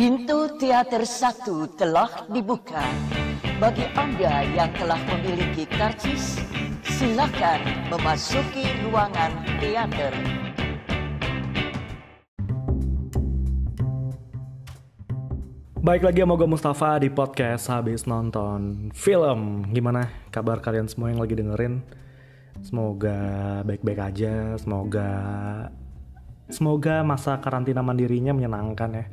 Pintu teater satu telah dibuka. Bagi Anda yang telah memiliki karcis, silakan memasuki ruangan teater. Baik lagi sama gue Mustafa di podcast habis nonton film. Gimana kabar kalian semua yang lagi dengerin? Semoga baik-baik aja, semoga semoga masa karantina mandirinya menyenangkan ya.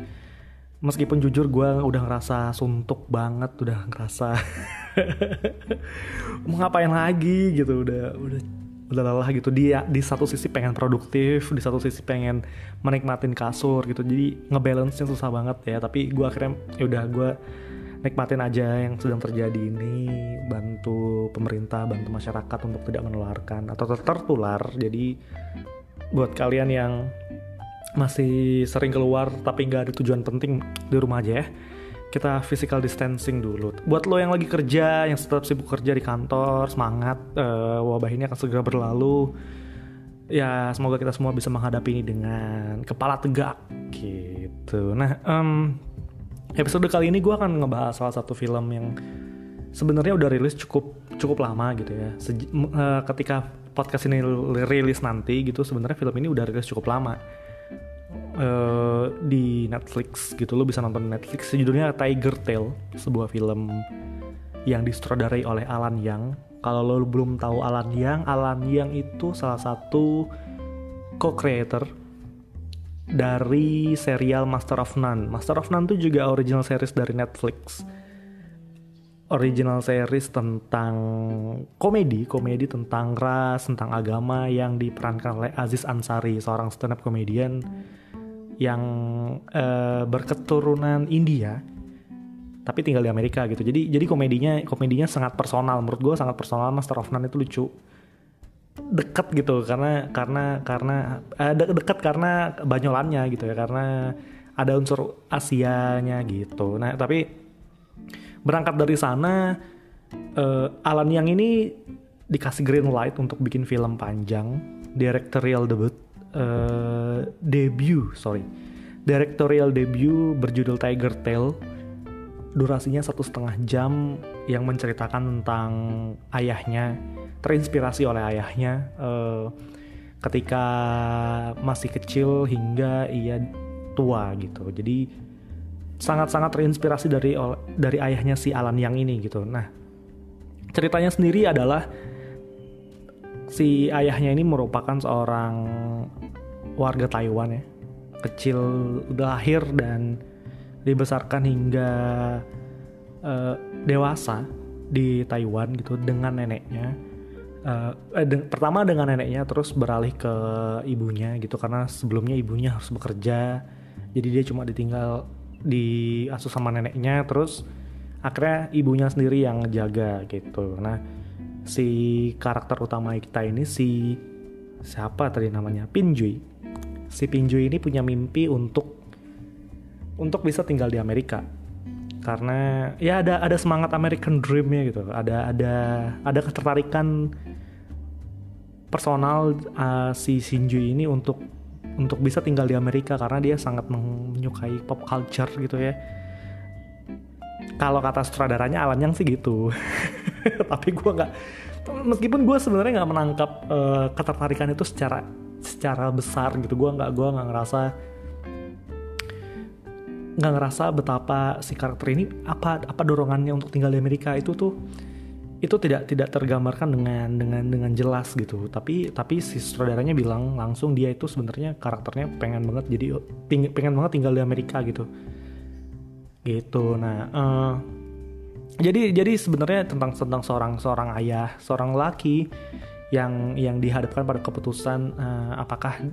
Meskipun jujur gue udah ngerasa suntuk banget, udah ngerasa mau ngapain lagi? gitu, udah udah udah lelah gitu. Dia di satu sisi pengen produktif di satu sisi pengen menikmatin kasur gitu. Jadi ngebalance nya susah banget ya. Tapi gue akhirnya ya udah gue nikmatin aja yang sedang terjadi ini. Bantu pemerintah bantu masyarakat untuk tidak menularkan atau tertular. Jadi buat kalian yang masih sering keluar tapi nggak ada tujuan penting di rumah aja ya kita physical distancing dulu. Buat lo yang lagi kerja, yang tetap sibuk kerja di kantor, semangat, uh, wabah ini akan segera berlalu. Ya, semoga kita semua bisa menghadapi ini dengan kepala tegak, gitu. Nah, um, episode kali ini gue akan ngebahas salah satu film yang sebenarnya udah rilis cukup cukup lama gitu ya. Sej uh, ketika podcast ini rilis nanti gitu, sebenarnya film ini udah rilis cukup lama uh, di Netflix gitu. Lo bisa nonton Netflix. Judulnya Tiger Tail sebuah film yang disutradarai oleh Alan Yang. Kalau lo belum tahu Alan Yang Alan Yang itu salah satu co-creator dari serial Master of None. Master of None itu juga original series dari Netflix original series tentang komedi, komedi tentang ras, tentang agama yang diperankan oleh Aziz Ansari, seorang stand up comedian yang uh, berketurunan India tapi tinggal di Amerika gitu. Jadi jadi komedinya komedinya sangat personal menurut gue sangat personal Master of None itu lucu deket gitu karena karena karena uh, de deket karena banyolannya gitu ya karena ada unsur Asianya gitu. Nah tapi berangkat dari sana uh, Alan yang ini dikasih green light untuk bikin film panjang. Directorial debut uh, debut sorry. Directorial debut berjudul Tiger Tail durasinya satu setengah jam yang menceritakan tentang ayahnya terinspirasi oleh ayahnya uh, ketika masih kecil hingga ia tua gitu. Jadi sangat-sangat terinspirasi dari dari ayahnya si Alan yang ini gitu. Nah ceritanya sendiri adalah si ayahnya ini merupakan seorang warga Taiwan ya. Kecil udah lahir dan dibesarkan hingga uh, dewasa di Taiwan gitu dengan neneknya. Uh, eh, de pertama dengan neneknya terus beralih ke ibunya gitu. Karena sebelumnya ibunya harus bekerja jadi dia cuma ditinggal di asuh sama neneknya terus akhirnya ibunya sendiri yang jaga gitu. Nah si karakter utama kita ini si siapa tadi namanya? Pinjui. Si Pinjui ini punya mimpi untuk untuk bisa tinggal di Amerika. Karena ya ada ada semangat American Dreamnya gitu. Ada ada ada ketertarikan personal uh, si Shinjui ini untuk untuk bisa tinggal di Amerika karena dia sangat menyukai pop culture gitu ya. Kalau kata sutradaranya Alan yang sih gitu. Tapi gue nggak meskipun gue sebenarnya nggak menangkap uh, ketertarikan itu secara secara besar gitu. Gue nggak gue nggak ngerasa nggak ngerasa betapa si karakter ini apa apa dorongannya untuk tinggal di Amerika. Itu tuh itu tidak tidak tergambarkan dengan dengan dengan jelas gitu. Tapi tapi si sutradaranya bilang langsung dia itu sebenarnya karakternya pengen banget jadi pengen banget tinggal di Amerika gitu. Gitu. Nah uh, jadi jadi sebenarnya tentang tentang seorang seorang ayah seorang laki yang yang dihadapkan pada keputusan uh, apakah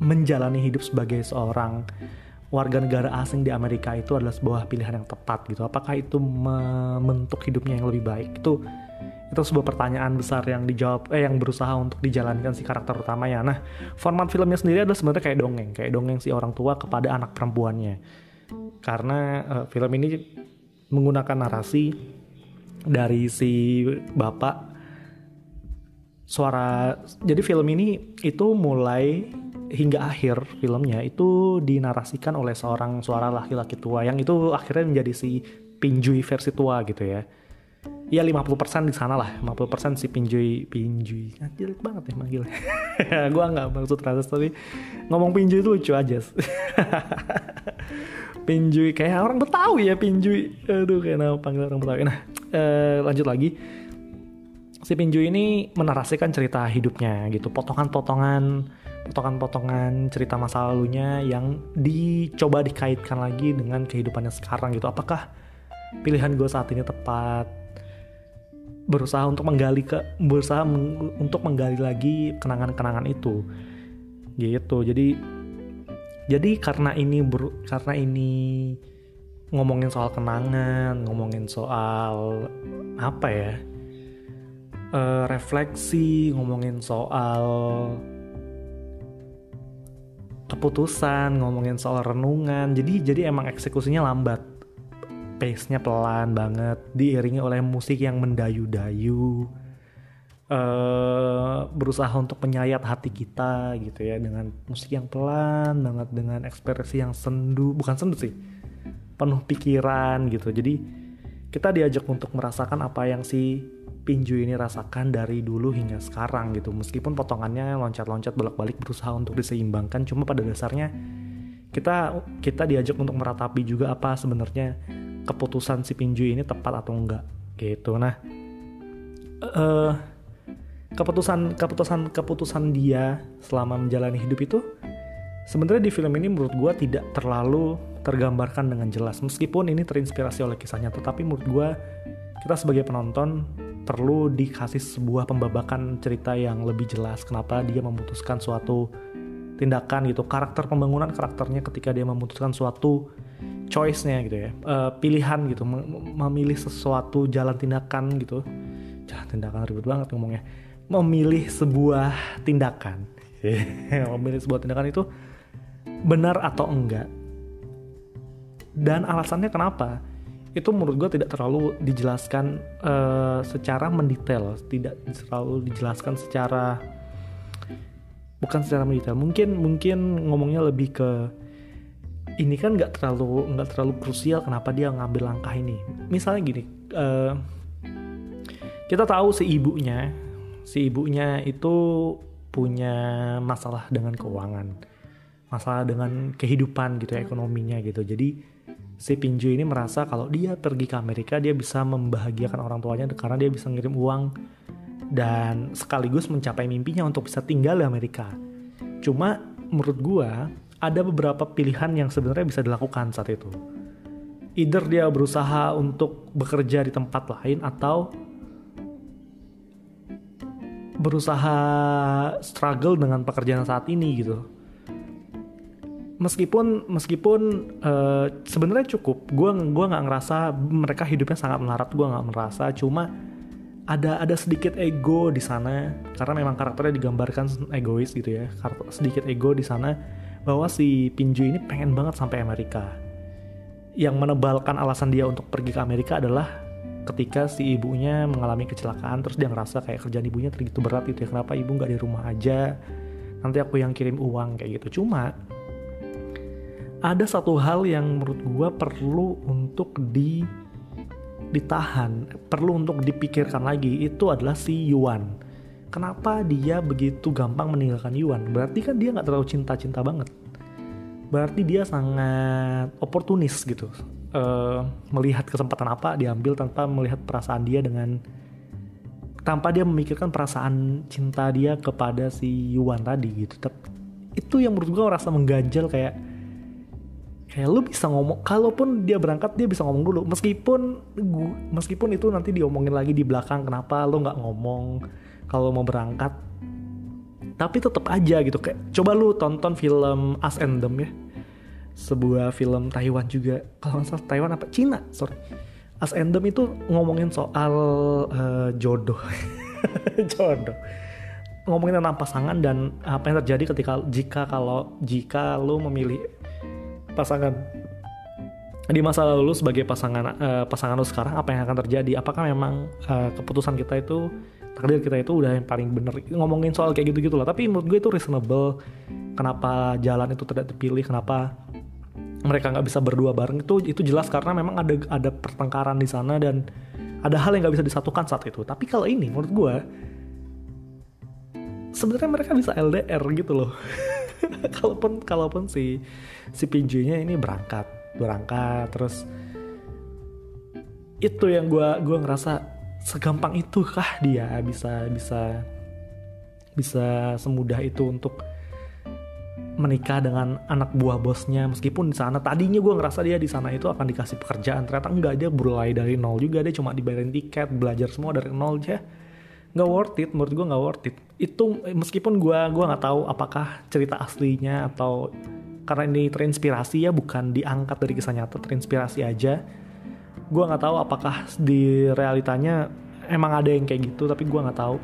menjalani hidup sebagai seorang warga negara asing di Amerika itu adalah sebuah pilihan yang tepat gitu. Apakah itu membentuk hidupnya yang lebih baik? Itu itu sebuah pertanyaan besar yang dijawab eh yang berusaha untuk dijalankan si karakter utamanya nah format filmnya sendiri adalah sebenarnya kayak dongeng kayak dongeng si orang tua kepada anak perempuannya. Karena uh, film ini menggunakan narasi dari si bapak. Suara jadi film ini itu mulai hingga akhir filmnya itu dinarasikan oleh seorang suara laki-laki tua yang itu akhirnya menjadi si Pinjui versi tua gitu ya. Ya 50% di sana lah, 50% si Pinjui Pinjui. Nah, jelek banget ya manggilnya. gua nggak maksud rasis tapi ngomong Pinjui itu lucu aja. Pinjui kayak orang Betawi ya Pinjui. Aduh kayak nama panggil orang Betawi. Nah, eh, lanjut lagi si Pinju ini menarasikan cerita hidupnya gitu, potongan-potongan potongan-potongan cerita masa lalunya yang dicoba dikaitkan lagi dengan kehidupannya sekarang gitu. Apakah pilihan gue saat ini tepat? Berusaha untuk menggali ke berusaha meng, untuk menggali lagi kenangan-kenangan itu. Gitu. Jadi jadi karena ini ber, karena ini ngomongin soal kenangan, ngomongin soal apa ya? uh, refleksi, ngomongin soal keputusan, ngomongin soal renungan. Jadi jadi emang eksekusinya lambat. Pace-nya pelan banget, diiringi oleh musik yang mendayu-dayu. Uh, berusaha untuk menyayat hati kita gitu ya dengan musik yang pelan banget dengan ekspresi yang sendu bukan sendu sih penuh pikiran gitu jadi kita diajak untuk merasakan apa yang si Pinju ini rasakan dari dulu hingga sekarang gitu. Meskipun potongannya loncat-loncat bolak-balik berusaha untuk diseimbangkan, cuma pada dasarnya kita kita diajak untuk meratapi juga apa sebenarnya keputusan si Pinju ini tepat atau enggak gitu. Nah, uh, keputusan keputusan keputusan dia selama menjalani hidup itu sebenarnya di film ini menurut gue tidak terlalu tergambarkan dengan jelas meskipun ini terinspirasi oleh kisahnya tetapi menurut gue kita sebagai penonton perlu dikasih sebuah pembabakan cerita yang lebih jelas kenapa dia memutuskan suatu tindakan gitu karakter pembangunan karakternya ketika dia memutuskan suatu choice-nya gitu ya. Uh, pilihan gitu memilih sesuatu jalan tindakan gitu. Jalan tindakan ribet banget ngomongnya. Memilih sebuah tindakan. Memilih sebuah tindakan itu benar atau enggak. Dan alasannya kenapa? Itu menurut gue tidak terlalu dijelaskan uh, secara mendetail. Tidak terlalu dijelaskan secara bukan secara mendetail. Mungkin mungkin ngomongnya lebih ke ini kan nggak terlalu nggak terlalu krusial kenapa dia ngambil langkah ini. Misalnya gini uh, kita tahu si ibunya si ibunya itu punya masalah dengan keuangan masalah dengan kehidupan gitu ekonominya gitu. Jadi si Pinju ini merasa kalau dia pergi ke Amerika dia bisa membahagiakan orang tuanya karena dia bisa ngirim uang dan sekaligus mencapai mimpinya untuk bisa tinggal di Amerika. Cuma menurut gua ada beberapa pilihan yang sebenarnya bisa dilakukan saat itu. Either dia berusaha untuk bekerja di tempat lain atau berusaha struggle dengan pekerjaan saat ini gitu. Meskipun meskipun uh, sebenarnya cukup. Gue gua nggak ngerasa mereka hidupnya sangat melarat gue nggak merasa. Cuma ada ada sedikit ego di sana. Karena memang karakternya digambarkan egois gitu ya. Sedikit ego di sana bahwa si Pinju ini pengen banget sampai Amerika. Yang menebalkan alasan dia untuk pergi ke Amerika adalah ketika si ibunya mengalami kecelakaan terus dia ngerasa kayak kerjaan ibunya terlalu berat gitu ya kenapa ibu nggak di rumah aja? Nanti aku yang kirim uang kayak gitu. Cuma ada satu hal yang menurut gue perlu untuk di ditahan, perlu untuk dipikirkan lagi. Itu adalah si Yuan. Kenapa dia begitu gampang meninggalkan Yuan? Berarti kan dia nggak terlalu cinta-cinta banget. Berarti dia sangat oportunis gitu. Uh, melihat kesempatan apa diambil tanpa melihat perasaan dia dengan tanpa dia memikirkan perasaan cinta dia kepada si Yuan tadi gitu. Itu yang menurut gue rasa mengganjal kayak kayak lu bisa ngomong kalaupun dia berangkat dia bisa ngomong dulu meskipun meskipun itu nanti diomongin lagi di belakang kenapa lu nggak ngomong kalau mau berangkat tapi tetap aja gitu kayak coba lu tonton film Us and Them ya. Sebuah film Taiwan juga. Kalau nggak salah Taiwan apa? Cina sorry. Us and Them itu ngomongin soal uh, jodoh. Jodoh. Ngomongin tentang pasangan dan apa yang terjadi ketika jika kalau jika lu memilih pasangan. Di masa lalu sebagai pasangan uh, pasangan lu sekarang apa yang akan terjadi? Apakah memang uh, keputusan kita itu takdir kita itu udah yang paling bener. Ngomongin soal kayak gitu gitu lah. Tapi menurut gue itu reasonable kenapa jalan itu tidak terpilih kenapa mereka nggak bisa berdua bareng. Itu itu jelas karena memang ada ada pertengkaran di sana dan ada hal yang nggak bisa disatukan saat itu. Tapi kalau ini menurut gue sebenarnya mereka bisa LDR gitu loh. Kalaupun kalaupun si si PJ-nya ini berangkat berangkat terus itu yang gue gua ngerasa segampang itu kah dia bisa bisa bisa semudah itu untuk menikah dengan anak buah bosnya. Meskipun di sana tadinya gue ngerasa dia di sana itu akan dikasih pekerjaan. Ternyata enggak dia mulai dari nol juga. Dia cuma dibayarin tiket belajar semua dari nol aja. Nggak worth it menurut gue nggak worth it. Itu meskipun gue gua nggak tahu apakah cerita aslinya atau karena ini terinspirasi ya bukan diangkat dari kisah nyata terinspirasi aja gue nggak tahu apakah di realitanya emang ada yang kayak gitu tapi gue nggak tahu.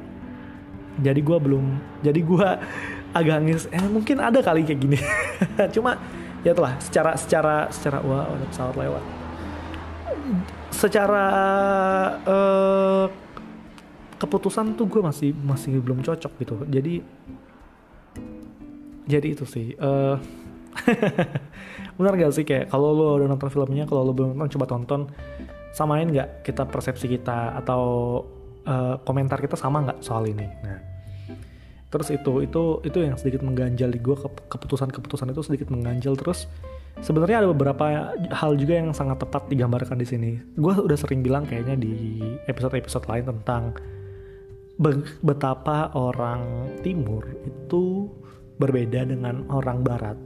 Jadi gue belum jadi gue agak ngis eh mungkin ada kali kayak gini. Cuma ya telah secara secara secara wah ada pesawat lewat. Secara uh, keputusan tuh gue masih masih belum cocok gitu. Jadi jadi itu sih uh, benar gak sih kayak kalau lo udah nonton filmnya kalau lo belum nonton coba tonton. Samain nggak kita persepsi kita atau uh, komentar kita sama nggak soal ini? Nah terus itu itu itu yang sedikit mengganjal di gue keputusan-keputusan itu sedikit mengganjal. Terus sebenarnya ada beberapa hal juga yang sangat tepat digambarkan di sini. Gue udah sering bilang kayaknya di episode-episode lain tentang betapa orang timur itu berbeda dengan orang barat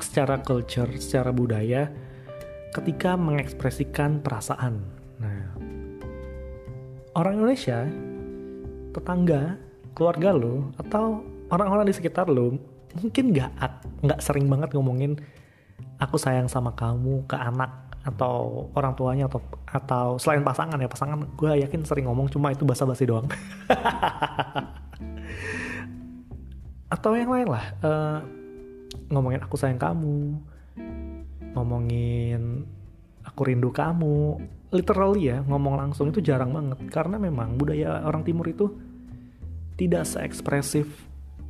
secara culture, secara budaya ketika mengekspresikan perasaan. Nah, orang Indonesia, tetangga, keluarga lo atau orang-orang di sekitar lo mungkin nggak nggak sering banget ngomongin aku sayang sama kamu ke anak atau orang tuanya atau atau selain pasangan ya pasangan gue yakin sering ngomong cuma itu basa-basi doang atau yang lain lah uh, ngomongin aku sayang kamu ngomongin aku rindu kamu. Literally ya ngomong langsung itu jarang banget. Karena memang budaya orang timur itu tidak seekspresif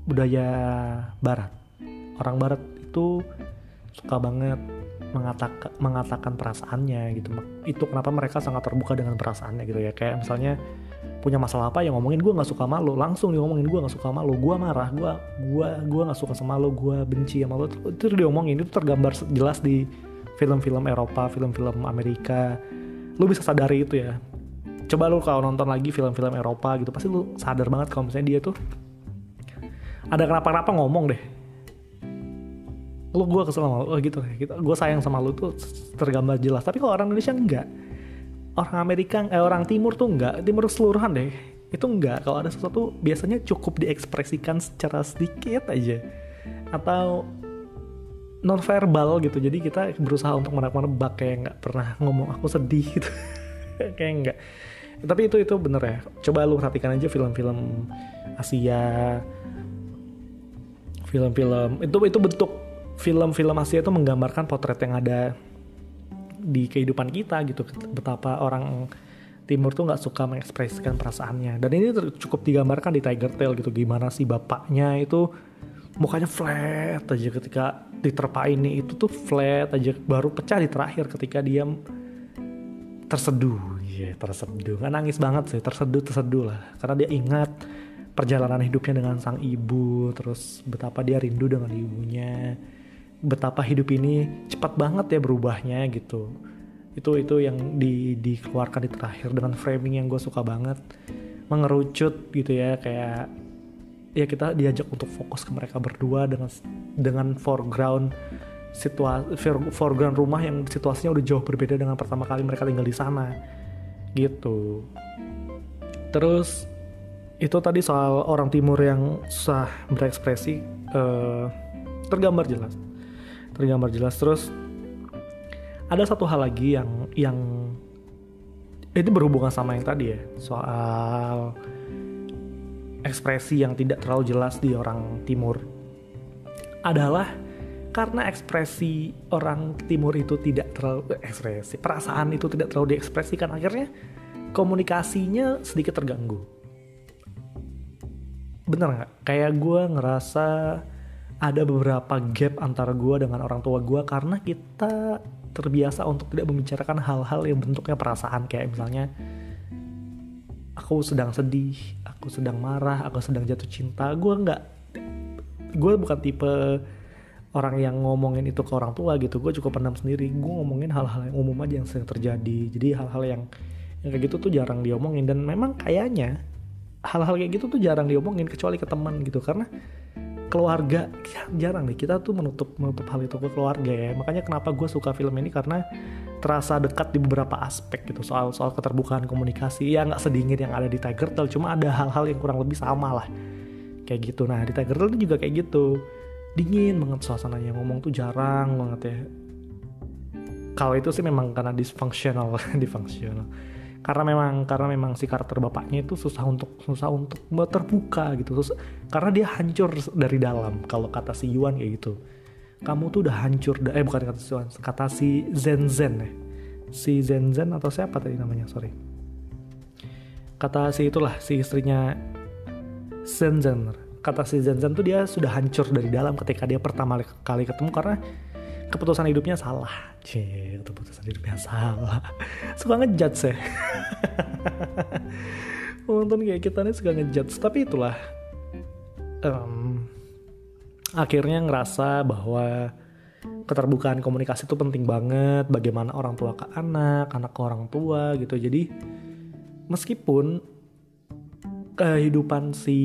budaya barat. Orang barat itu suka banget mengatakan mengatakan perasaannya gitu. Itu kenapa mereka sangat terbuka dengan perasaannya gitu ya. Kayak misalnya punya masalah apa yang ngomongin gue nggak suka malu langsung dia ngomongin gue nggak suka malu gue marah. Gue gue gue nggak suka sama lo. Gue benci sama lo. Itu dia ngomongin itu tergambar jelas di film-film Eropa film-film Amerika. Lu bisa sadari itu ya. Coba lu kalau nonton lagi film-film Eropa gitu pasti lu sadar banget kalau misalnya dia tuh ada kenapa-kenapa ngomong deh. Lu gue kesel sama lu oh, gitu. Gitu gue sayang sama lu tuh tergambar jelas. Tapi kalau orang Indonesia enggak orang Amerika eh, orang Timur tuh enggak Timur keseluruhan deh. Itu enggak kalau ada sesuatu biasanya cukup diekspresikan secara sedikit aja. Atau non verbal gitu. Jadi kita berusaha untuk merebak kayak nggak pernah ngomong aku sedih gitu. Kayak enggak tapi itu itu bener ya. Coba lu perhatikan aja film-film Asia. Film-film itu itu bentuk film-film Asia itu menggambarkan potret yang ada di kehidupan kita gitu. Betapa orang timur tuh nggak suka mengekspresikan perasaannya. Dan ini cukup digambarkan di Tiger Tail gitu gimana sih bapaknya itu mukanya flat aja ketika diterpa ini itu tuh flat aja baru pecah di terakhir ketika dia terseduh. Ya yeah, terseduh. Nggak nangis banget sih terseduh terseduh lah. Karena dia ingat perjalanan hidupnya dengan sang ibu terus betapa dia rindu dengan ibunya betapa hidup ini cepat banget ya berubahnya gitu. Itu itu yang di, dikeluarkan di terakhir dengan framing yang gue suka banget. Mengerucut gitu ya kayak ya kita diajak untuk fokus ke mereka berdua dengan dengan foreground situasi foreground rumah yang situasinya udah jauh berbeda dengan pertama kali mereka tinggal di sana. Gitu. Terus itu tadi soal orang timur yang susah berekspresi uh, tergambar jelas tergambar jelas. Terus ada satu hal lagi yang yang ini berhubungan sama yang tadi ya soal ekspresi yang tidak terlalu jelas di orang timur. Adalah karena ekspresi orang timur itu tidak terlalu ekspresi perasaan itu tidak terlalu diekspresikan akhirnya komunikasinya sedikit terganggu. Bener nggak? Kayak gue ngerasa ada beberapa gap antara gue dengan orang tua gue karena kita terbiasa untuk tidak membicarakan hal-hal yang bentuknya perasaan kayak misalnya aku sedang sedih, aku sedang marah, aku sedang jatuh cinta. Gue nggak, gue bukan tipe orang yang ngomongin itu ke orang tua gitu. Gue cukup pendam sendiri. Gue ngomongin hal-hal yang umum aja yang sering terjadi. Jadi hal-hal yang yang kayak gitu tuh jarang diomongin dan memang kayaknya hal-hal kayak gitu tuh jarang diomongin kecuali ke teman gitu karena keluarga ya, jarang nih kita tuh menutup menutup hal itu ke keluarga ya. Makanya kenapa gue suka film ini karena terasa dekat di beberapa aspek gitu. Soal soal keterbukaan komunikasi. Ya nggak sedingin yang ada di Tiger Tail cuma ada hal-hal yang kurang lebih sama lah. Kayak gitu. Nah di Tiger Tail juga kayak gitu. Dingin banget suasananya. Ngomong tuh jarang banget ya. Kalau itu sih memang karena dysfunctional dysfunctional karena memang karena memang si karakter bapaknya itu susah untuk susah untuk terbuka gitu. Terus karena dia hancur dari dalam kalau kata si Yuan kayak gitu. Kamu tuh udah hancur eh bukan kata si Yuan kata si Zen Zen ya. Si Zen Zen atau siapa tadi namanya sorry. Kata si itulah si istrinya Zen Zen. Kata si Zen Zen tuh dia sudah hancur dari dalam ketika dia pertama kali ketemu karena keputusan hidupnya salah. Cie keputusan hidupnya salah. Suka ngejudge ya. Nonton kayak kita nih suka ngejudge tapi itulah um, akhirnya ngerasa bahwa keterbukaan komunikasi itu penting banget. Bagaimana orang tua ke anak anak ke orang tua gitu. Jadi meskipun kehidupan si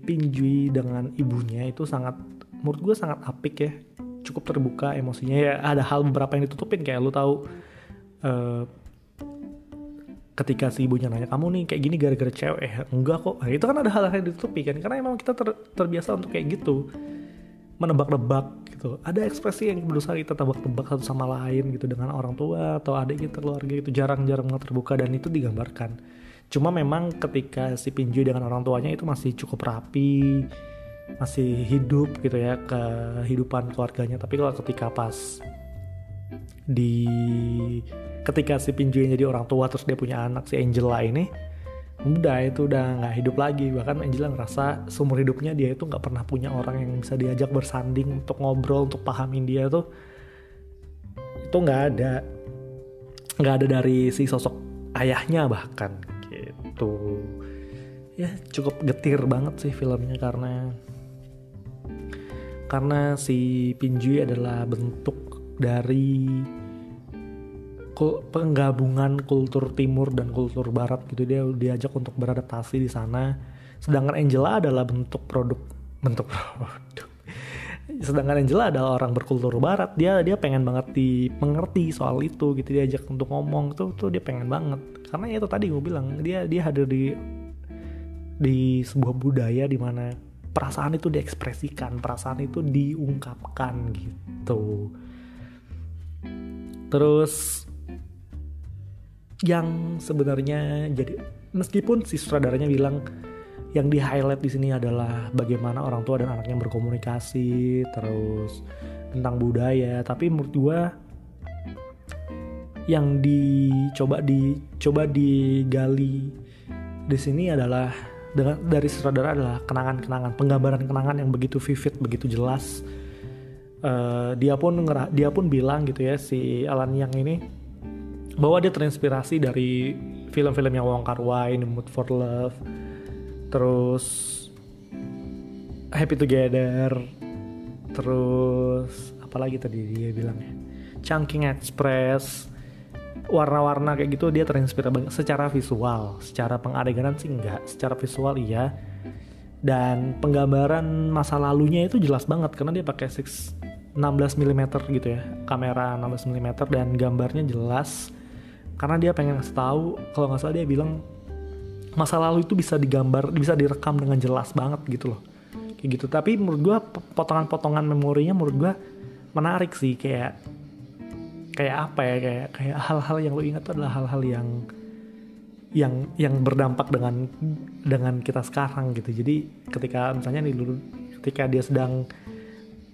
Pinjui dengan ibunya itu sangat menurut gue sangat apik ya cukup terbuka emosinya. Ya ada hal beberapa yang ditutupin kayak lu tahu uh, ketika si ibunya nanya kamu nih kayak gini gara-gara cewek? Eh, enggak kok. Nah, itu kan ada hal-hal yang ditutupi kan karena emang kita ter, terbiasa untuk kayak gitu. Menebak-nebak gitu. Ada ekspresi yang berusaha kita tebak-tebak satu sama lain gitu dengan orang tua atau adik kita keluarga itu jarang-jarang terbuka dan itu digambarkan. Cuma memang ketika si Pinju dengan orang tuanya itu masih cukup rapi masih hidup gitu ya kehidupan keluarganya. Tapi kalau ketika pas di ketika si Pinju jadi orang tua terus dia punya anak si Angela ini udah itu udah nggak hidup lagi. Bahkan Angela ngerasa seumur hidupnya dia itu nggak pernah punya orang yang bisa diajak bersanding untuk ngobrol untuk pahamin dia tuh. Itu nggak ada nggak ada dari si sosok ayahnya bahkan gitu. Ya cukup getir banget sih filmnya karena karena si Pinjui adalah bentuk dari penggabungan kultur timur dan kultur barat gitu. Dia diajak untuk beradaptasi di sana. Sedangkan Angela adalah bentuk produk bentuk produk. Sedangkan Angela adalah orang berkultur barat. Dia dia pengen banget di mengerti soal itu gitu. Diajak untuk ngomong tuh tuh dia pengen banget. Karena itu tadi gue bilang dia dia hadir di di sebuah budaya di mana perasaan itu diekspresikan perasaan itu diungkapkan gitu. Terus yang sebenarnya jadi meskipun si sutradaranya bilang yang di highlight di sini adalah bagaimana orang tua dan anaknya berkomunikasi terus tentang budaya tapi menurut gue yang dicoba dicoba digali di sini adalah dengan dari sutradara adalah kenangan-kenangan, penggambaran kenangan yang begitu vivid, begitu jelas. Uh, dia pun dia pun bilang gitu ya si Alan Yang ini bahwa dia terinspirasi dari film-film yang Wong Kar Wai, The Mood for Love, terus Happy Together, terus apalagi tadi dia bilang ya, Chungking Express, warna-warna kayak gitu dia terinspirasi banget. Secara visual secara pengadeganan sih enggak. Secara visual iya. Dan penggambaran masa lalunya itu jelas banget karena dia pakai 6 16 mm gitu ya. Kamera 16 mm dan gambarnya jelas. Karena dia pengen ngasih tahu kalau nggak salah dia bilang masa lalu itu bisa digambar bisa direkam dengan jelas banget gitu loh. Kayak gitu. Tapi menurut gue potongan-potongan memorinya menurut gue menarik sih kayak kayak apa ya kayak kayak hal-hal yang lo ingat tuh adalah hal-hal yang yang yang berdampak dengan dengan kita sekarang gitu. Jadi ketika misalnya nih dulu ketika dia sedang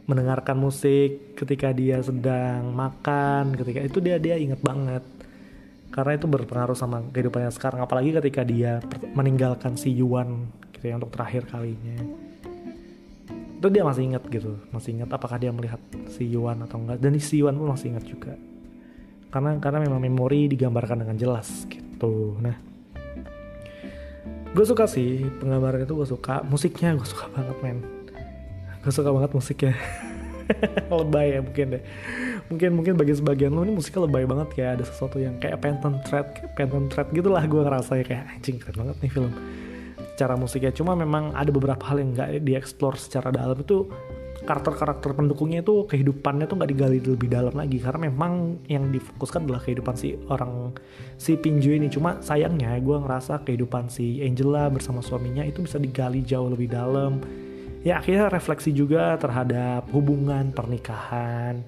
mendengarkan musik ketika dia sedang makan ketika itu dia dia ingat banget. Karena itu berpengaruh sama kehidupannya sekarang. Apalagi ketika dia meninggalkan si Yuan gitu ya untuk terakhir kalinya. Itu dia masih ingat gitu masih ingat apakah dia melihat si Yuan atau enggak. Dan si Yuan pun masih ingat juga karena karena memang memori digambarkan dengan jelas gitu. Nah gue suka sih penggambaran itu gue suka musiknya gue suka banget men. Gue suka banget musiknya. Lebay ya mungkin deh. Mungkin mungkin bagi sebagian lo ini musiknya lebay banget kayak ada sesuatu yang kayak Phantom Thread Phantom Thread gitulah gue ngerasa ya kayak anjing keren banget nih film. Cara musiknya cuma memang ada beberapa hal yang nggak dieksplor secara dalam itu karakter-karakter pendukungnya itu kehidupannya tuh nggak digali lebih dalam lagi. Karena memang yang difokuskan adalah kehidupan si orang si Pinju ini. Cuma sayangnya gue ngerasa kehidupan si Angela bersama suaminya itu bisa digali jauh lebih dalam. Ya akhirnya refleksi juga terhadap hubungan pernikahan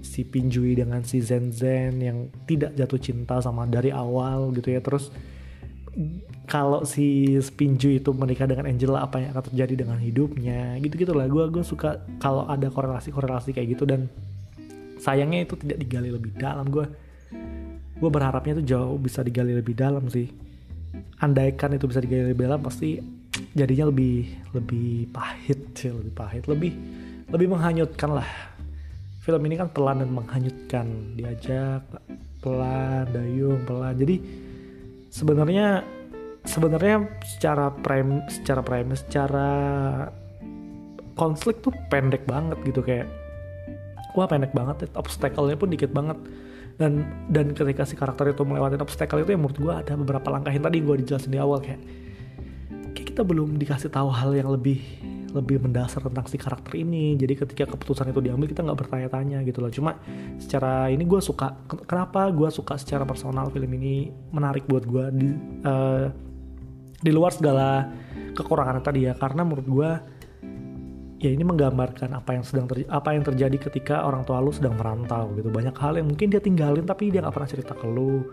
si Pinjui dengan si Zen Zen yang tidak jatuh cinta sama dari awal gitu ya. Terus kalau si Spinju itu menikah dengan Angela apa yang akan terjadi dengan hidupnya? Gitu gitulah gue gue suka kalau ada korelasi korelasi kayak gitu. Dan sayangnya itu tidak digali lebih dalam. Gue gue berharapnya itu jauh bisa digali lebih dalam sih. Andaikan itu bisa digali lebih dalam pasti jadinya lebih lebih pahit sih lebih pahit. Lebih lebih menghanyutkan lah. Film ini kan pelan dan menghanyutkan. Diajak pelan dayung pelan. Jadi sebenarnya sebenarnya secara prime secara prime secara konflik tuh pendek banget gitu kayak wah pendek banget obstacle-nya pun dikit banget. Dan dan ketika si karakter itu melewati obstacle itu ya menurut gue ada beberapa langkah yang tadi gue dijelasin di awal kayak kayak kita belum dikasih tahu hal yang lebih lebih mendasar tentang si karakter ini. Jadi ketika keputusan itu diambil kita nggak bertanya-tanya gitu loh. Cuma secara ini gue suka kenapa gue suka secara personal film ini menarik buat gue di uh, di luar segala kekurangan tadi ya. Karena menurut gue ya ini menggambarkan apa yang sedang terjadi apa yang terjadi ketika orang tua lu sedang merantau gitu. Banyak hal yang mungkin dia tinggalin tapi dia nggak pernah cerita ke lu.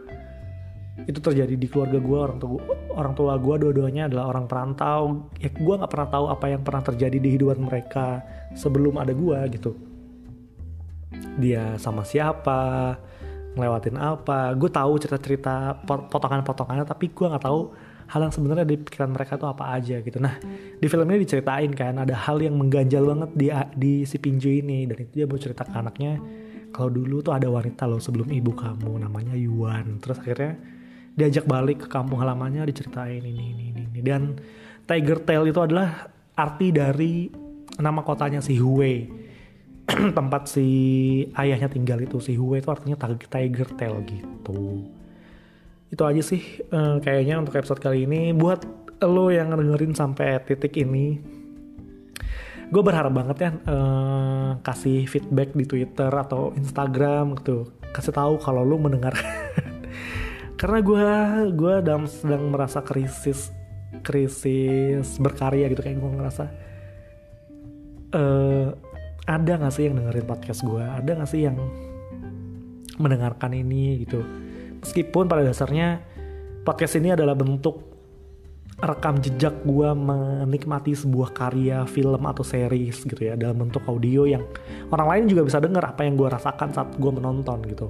Itu terjadi di keluarga gue orang tua orang tua gue dua-duanya adalah orang perantau. Ya gue nggak pernah tahu apa yang pernah terjadi di hidupan mereka sebelum ada gue gitu. Dia sama siapa ngelewatin apa. Gue tahu cerita-cerita potongan-potongannya tapi gue nggak tahu hal yang sebenarnya di pikiran mereka tuh apa aja gitu. Nah di film ini diceritain kan ada hal yang mengganjal banget di di si Pinju ini dan itu dia mau cerita ke anaknya kalau dulu tuh ada wanita loh sebelum ibu kamu namanya Yuan. Terus akhirnya diajak balik ke kampung halamannya diceritain ini ini ini, ini. dan Tiger Tail itu adalah arti dari nama kotanya si Hue tempat si ayahnya tinggal itu si Hue itu artinya Tiger Tail gitu itu aja sih uh, kayaknya untuk episode kali ini. Buat lo yang dengerin sampai titik ini gue berharap banget ya uh, kasih feedback di Twitter atau Instagram gitu. Kasih tahu kalau lo mendengar. Karena gue gue dalam sedang merasa krisis krisis berkarya gitu kayak gue ngerasa. Uh, ada gak sih yang dengerin podcast gue? Ada gak sih yang mendengarkan ini gitu meskipun pada dasarnya podcast ini adalah bentuk rekam jejak gue menikmati sebuah karya film atau series gitu ya. Dalam bentuk audio yang orang lain juga bisa dengar apa yang gue rasakan saat gue menonton gitu.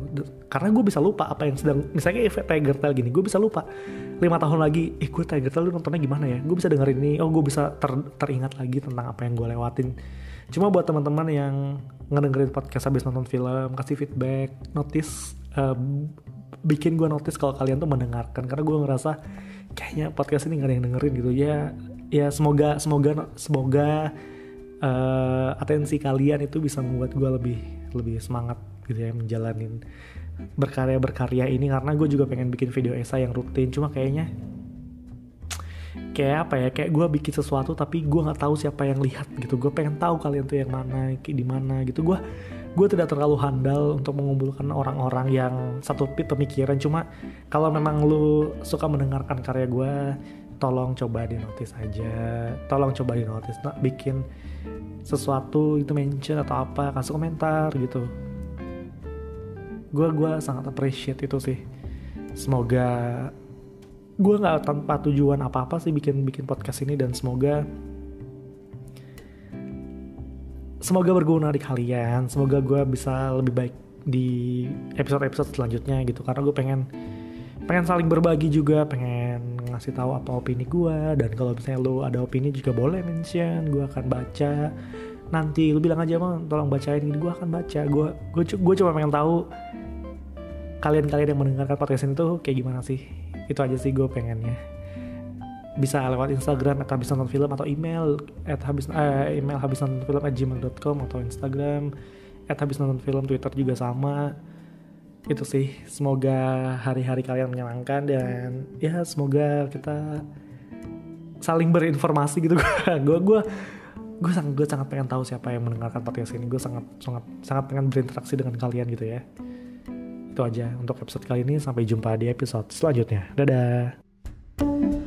Karena gue bisa lupa apa yang sedang misalnya Tiger Tail gini gue bisa lupa lima tahun lagi eh gue Tiger Tail nontonnya gimana ya? Gue bisa dengerin ini oh gue bisa ter, teringat lagi tentang apa yang gue lewatin. Cuma buat teman-teman yang ngedengerin podcast habis nonton film kasih feedback notice uh, bikin gue notice kalau kalian tuh mendengarkan karena gue ngerasa kayaknya podcast ini gak ada yang dengerin gitu. Ya ya semoga semoga semoga uh, atensi kalian itu bisa membuat gue lebih lebih semangat gitu ya menjalanin berkarya berkarya ini. Karena gue juga pengen bikin video esai yang rutin cuma kayaknya kayak apa ya kayak gue bikin sesuatu tapi gue nggak tahu siapa yang lihat gitu. Gue pengen tahu kalian tuh yang mana di mana gitu. Gue gue tidak terlalu handal untuk mengumpulkan orang-orang yang satu pemikiran. Cuma kalau memang lu suka mendengarkan karya gue tolong coba di notice aja. Tolong coba di notice nah, bikin sesuatu itu mention atau apa kasih komentar gitu. Gue gua sangat appreciate itu sih. Semoga gue nggak tanpa tujuan apa apa sih bikin bikin podcast ini dan semoga semoga berguna di kalian. Semoga gue bisa lebih baik di episode-episode selanjutnya gitu. Karena gue pengen pengen saling berbagi juga. Pengen ngasih tahu apa opini gue dan kalau misalnya lu ada opini juga boleh mention. Gue akan baca. Nanti lu bilang aja mah tolong bacain ini gue akan baca. Gue gue gue cuma pengen tahu kalian-kalian yang mendengarkan podcast ini tuh kayak gimana sih? Itu aja sih gue pengennya bisa lewat Instagram at habis nonton film atau email at habis eh, email habis nonton film at gmail.com atau Instagram at habis nonton film Twitter juga sama. Itu sih semoga hari-hari kalian menyenangkan dan ya semoga kita saling berinformasi gitu. Gue gue gue sangat gue sangat pengen tahu siapa yang mendengarkan podcast ini. Gue sangat sangat sangat pengen berinteraksi dengan kalian gitu ya. Itu aja untuk episode kali ini. Sampai jumpa di episode selanjutnya. Dadah